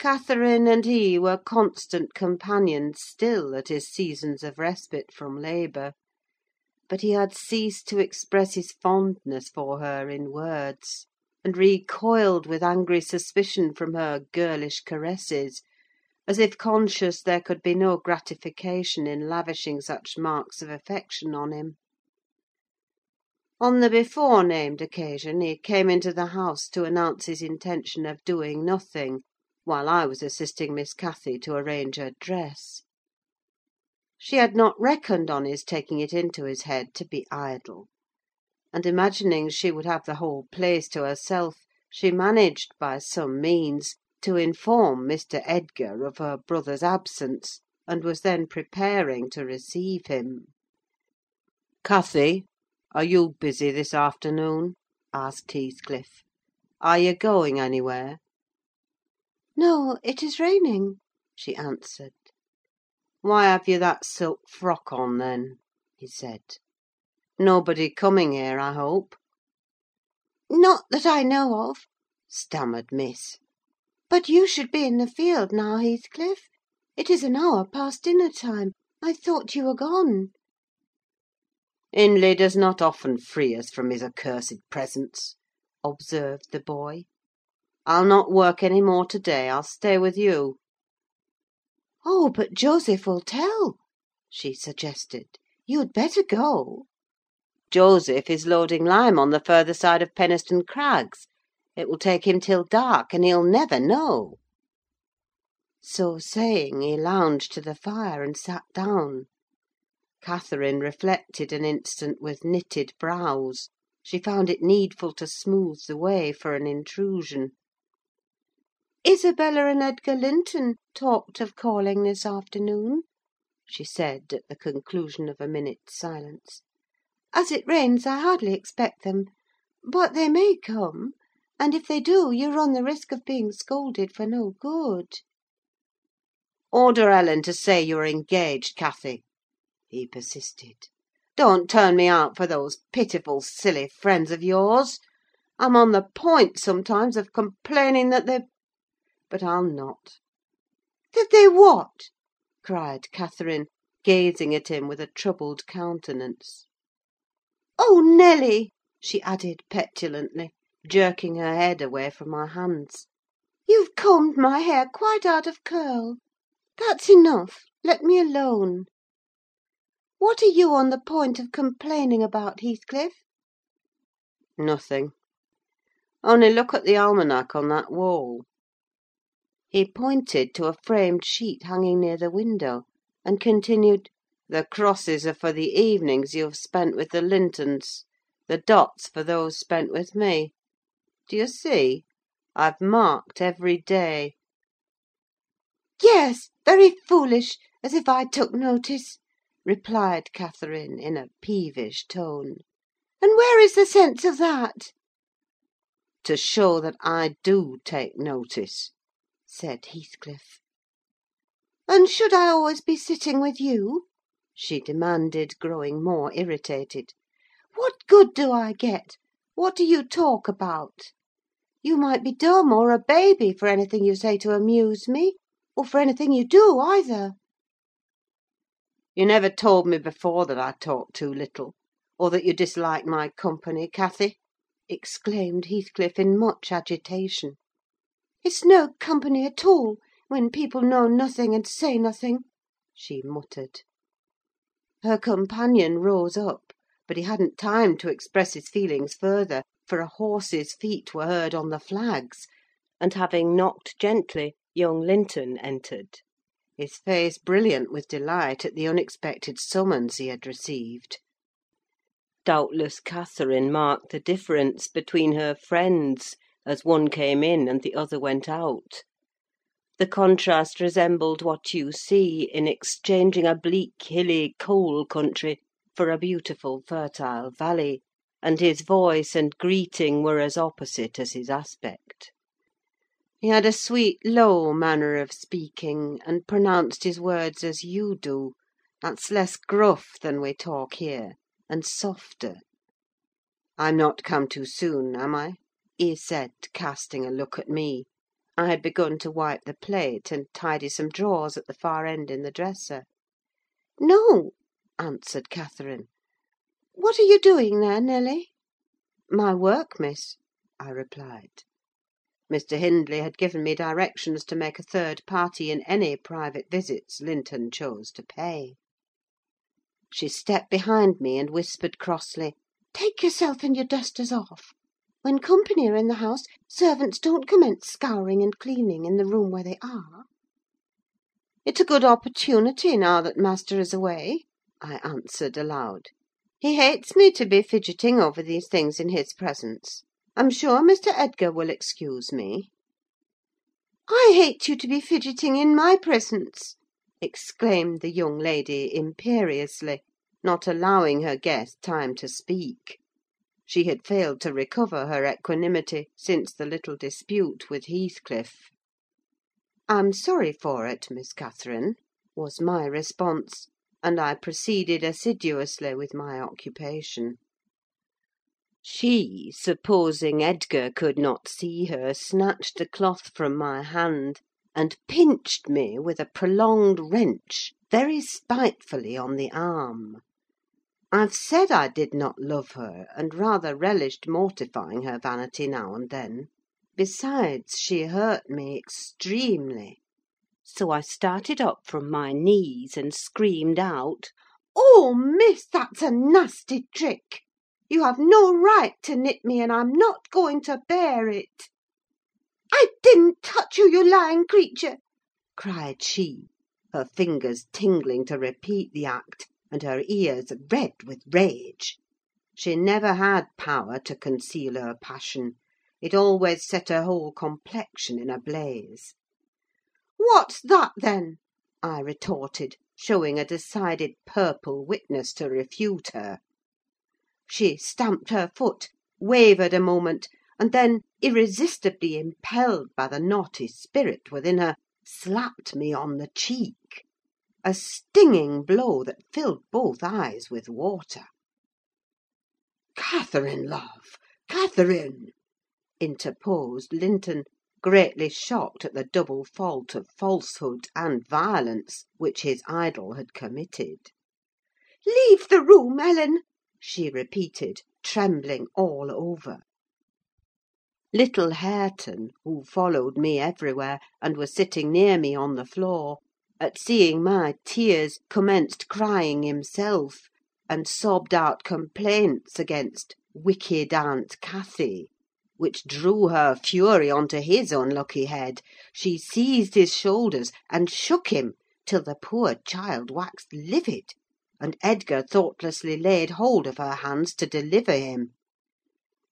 Catherine and he were constant companions still at his seasons of respite from labour; but he had ceased to express his fondness for her in words, and recoiled with angry suspicion from her girlish caresses, as if conscious there could be no gratification in lavishing such marks of affection on him. On the before named occasion he came into the house to announce his intention of doing nothing, while I was assisting Miss Cathy to arrange her dress. She had not reckoned on his taking it into his head to be idle; and imagining she would have the whole place to herself, she managed, by some means, to inform Mr. Edgar of her brother's absence, and was then preparing to receive him. "Cathy, are you busy this afternoon?" asked Heathcliff. "Are you going anywhere?" "No, it is raining," she answered. "Why have you that silk frock on, then?" he said. "Nobody coming here, I hope?" "Not that I know of," stammered Miss. "But you should be in the field now, Heathcliff. It is an hour past dinner time. I thought you were gone." "Hindley does not often free us from his accursed presence," observed the boy. I'll not work any more to day: I'll stay with you." "Oh, but Joseph will tell," she suggested. "You'd better go." "Joseph is loading lime on the further side of Penistone Crags. It will take him till dark, and he'll never know." So saying, he lounged to the fire and sat down. Catherine reflected an instant with knitted brows: she found it needful to smooth the way for an intrusion. "Isabella and Edgar Linton talked of calling this afternoon," she said, at the conclusion of a minute's silence. "As it rains, I hardly expect them; but they may come, and if they do, you run the risk of being scolded for no good." "Order Ellen to say you are engaged, Cathy," he persisted. "Don't turn me out for those pitiful, silly friends of yours. I'm on the point, sometimes, of complaining that they but I'll not." "That they what?" cried Catherine, gazing at him with a troubled countenance. "Oh, Nelly!" she added petulantly, jerking her head away from my hands, "you've combed my hair quite out of curl. That's enough: let me alone. What are you on the point of complaining about, Heathcliff?" "Nothing. Only look at the almanack on that wall." He pointed to a framed sheet hanging near the window, and continued, "The crosses are for the evenings you have spent with the Lintons; the dots for those spent with me. Do you see? I've marked every day." "Yes, very foolish: as if I took notice!" replied Catherine, in a peevish tone. "And where is the sense of that?" "To show that I do take notice," said Heathcliff. "And should I always be sitting with you?" she demanded, growing more irritated. "What good do I get? What do you talk about? You might be dumb, or a baby, for anything you say to amuse me; or for anything you do, either." "You never told me before that I talk too little, or that you dislike my company, Cathy!" exclaimed Heathcliff, in much agitation. "It's no company at all, when people know nothing and say nothing," she muttered. Her companion rose up, but he hadn't time to express his feelings further, for a horse's feet were heard on the flags, and having knocked gently, young Linton entered, his face brilliant with delight at the unexpected summons he had received. Doubtless Catherine marked the difference between her friends as one came in and the other went out. The contrast resembled what you see in exchanging a bleak, hilly, coal country for a beautiful, fertile valley; and his voice and greeting were as opposite as his aspect. He had a sweet, low manner of speaking, and pronounced his words as you do: that's less gruff than we talk here, and softer. I'm not come too soon, am I? He said, casting a look at me. I had begun to wipe the plate, and tidy some drawers at the far end in the dresser. "No," answered Catherine. "What are you doing there, Nelly?" "My work, Miss," I replied. Mr. Hindley had given me directions to make a third party in any private visits Linton chose to pay. She stepped behind me, and whispered crossly, "Take yourself and your dusters off. When company are in the house, servants don't commence scouring and cleaning in the room where they are." "It's a good opportunity, now that master is away," I answered aloud. "He hates me to be fidgeting over these things in his presence. I'm sure Mr. Edgar will excuse me." "I hate you to be fidgeting in my presence!" exclaimed the young lady imperiously, not allowing her guest time to speak. She had failed to recover her equanimity since the little dispute with Heathcliff. "I'm sorry for it, Miss Catherine," was my response, and I proceeded assiduously with my occupation. She, supposing Edgar could not see her, snatched the cloth from my hand, and pinched me, with a prolonged wrench, very spitefully on the arm. I've said I did not love her, and rather relished mortifying her vanity now and then: besides, she hurt me extremely. So I started up from my knees, and screamed out, "Oh, Miss, that's a nasty trick! You have no right to nip me, and I'm not going to bear it." "I didn't touch you, you lying creature!" cried she, her fingers tingling to repeat the act, and her ears red with rage. She never had power to conceal her passion: it always set her whole complexion in a blaze. "What's that, then?" I retorted, showing a decided purple witness to refute her. She stamped her foot, wavered a moment, and then, irresistibly impelled by the naughty spirit within her, slapped me on the cheek a stinging blow that filled both eyes with water. "Catherine, love, Catherine!" interposed Linton, greatly shocked at the double fault of falsehood and violence which his idol had committed. "Leave the room, Ellen!" she repeated, trembling all over. Little Hareton, who followed me everywhere, and was sitting near me on the floor, at seeing my tears, commenced crying himself, and sobbed out complaints against wicked Aunt Cathy, which drew her fury on to his unlucky head. She seized his shoulders, and shook him till the poor child waxed livid, and Edgar thoughtlessly laid hold of her hands to deliver him.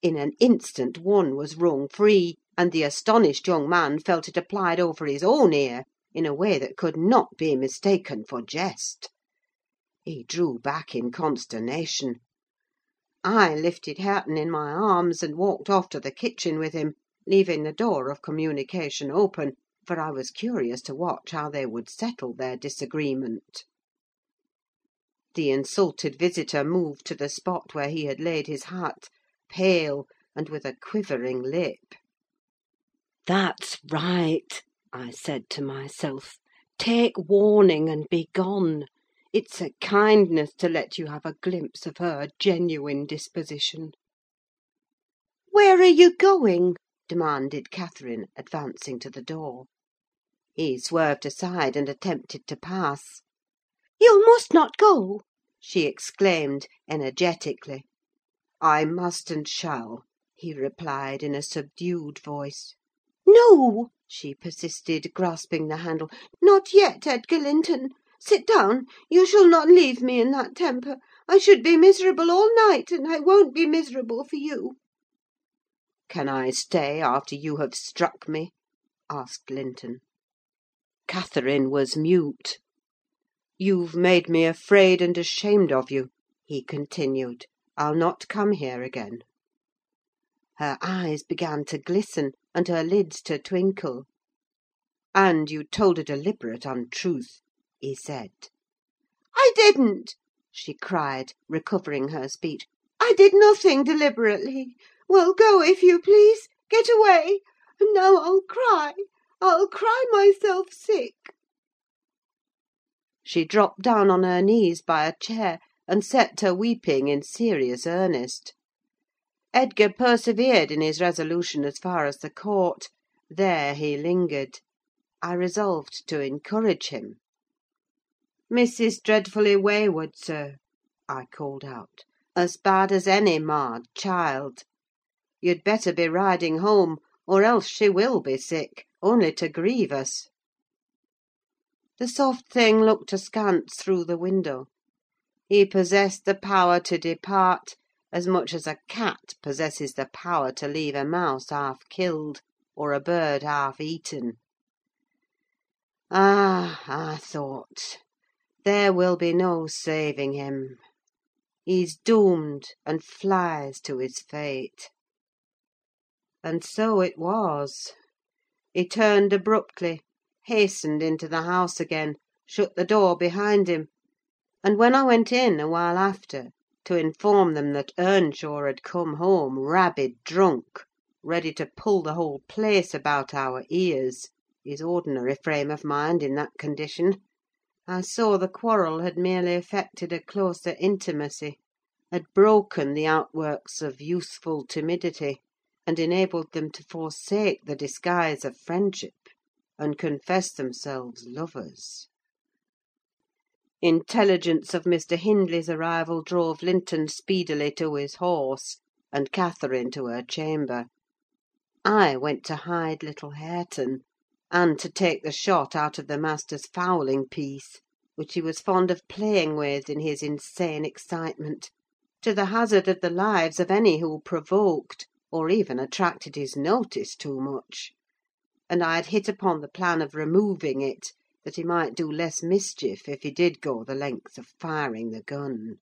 In an instant one was wrung free, and the astonished young man felt it applied over his own ear, in a way that could not be mistaken for jest. He drew back in consternation. I lifted Hareton in my arms, and walked off to the kitchen with him, leaving the door of communication open, for I was curious to watch how they would settle their disagreement. The insulted visitor moved to the spot where he had laid his hat, pale, and with a quivering lip. "That's right!" I said to myself. "Take warning and begone. It's a kindness to let you have a glimpse of her genuine disposition." "Where are you going?" demanded Catherine, advancing to the door. He swerved aside, and attempted to pass. "You must not go!" she exclaimed, energetically. "I must and shall," he replied, in a subdued voice. "No!" She persisted, grasping the handle. "Not yet, Edgar Linton! Sit down: you shall not leave me in that temper. I should be miserable all night, and I won't be miserable for you." "Can I stay after you have struck me?" asked Linton. Catherine was mute. "You've made me afraid and ashamed of you," he continued. "I'll not come here again." Her eyes began to glisten, and her lids to twinkle. "And you told a deliberate untruth," he said. "I didn't!" she cried, recovering her speech. "I did nothing deliberately. Well, go, if you please: get away! And now I'll cry. I'll cry myself sick!" She dropped down on her knees by a chair, and set to weeping in serious earnest. Edgar persevered in his resolution as far as the court: there he lingered. I resolved to encourage him. "Missy's dreadfully wayward, sir," I called out: "as bad as any marred child. You'd better be riding home, or else she will be sick, only to grieve us." The soft thing looked askance through the window. He possessed the power to depart, as much as a cat possesses the power to leave a mouse half killed, or a bird half eaten. Ah, I thought, there will be no saving him. He's doomed, and flies to his fate. And so it was. He turned abruptly, hastened into the house again, shut the door behind him; and when I went in, a while after, to inform them that Earnshaw had come home rabid drunk, ready to pull the whole place about our ears (his ordinary frame of mind in that condition), I saw the quarrel had merely effected a closer intimacy, had broken the outworks of youthful timidity, and enabled them to forsake the disguise of friendship, and confess themselves lovers. Intelligence of Mr. Hindley's arrival drove Linton speedily to his horse, and Catherine to her chamber. I went to hide little Hareton, and to take the shot out of the master's fowling piece, which he was fond of playing with in his insane excitement, to the hazard of the lives of any who provoked, or even attracted his notice too much; and I had hit upon the plan of removing it, that he might do less mischief if he did go the length of firing the gun.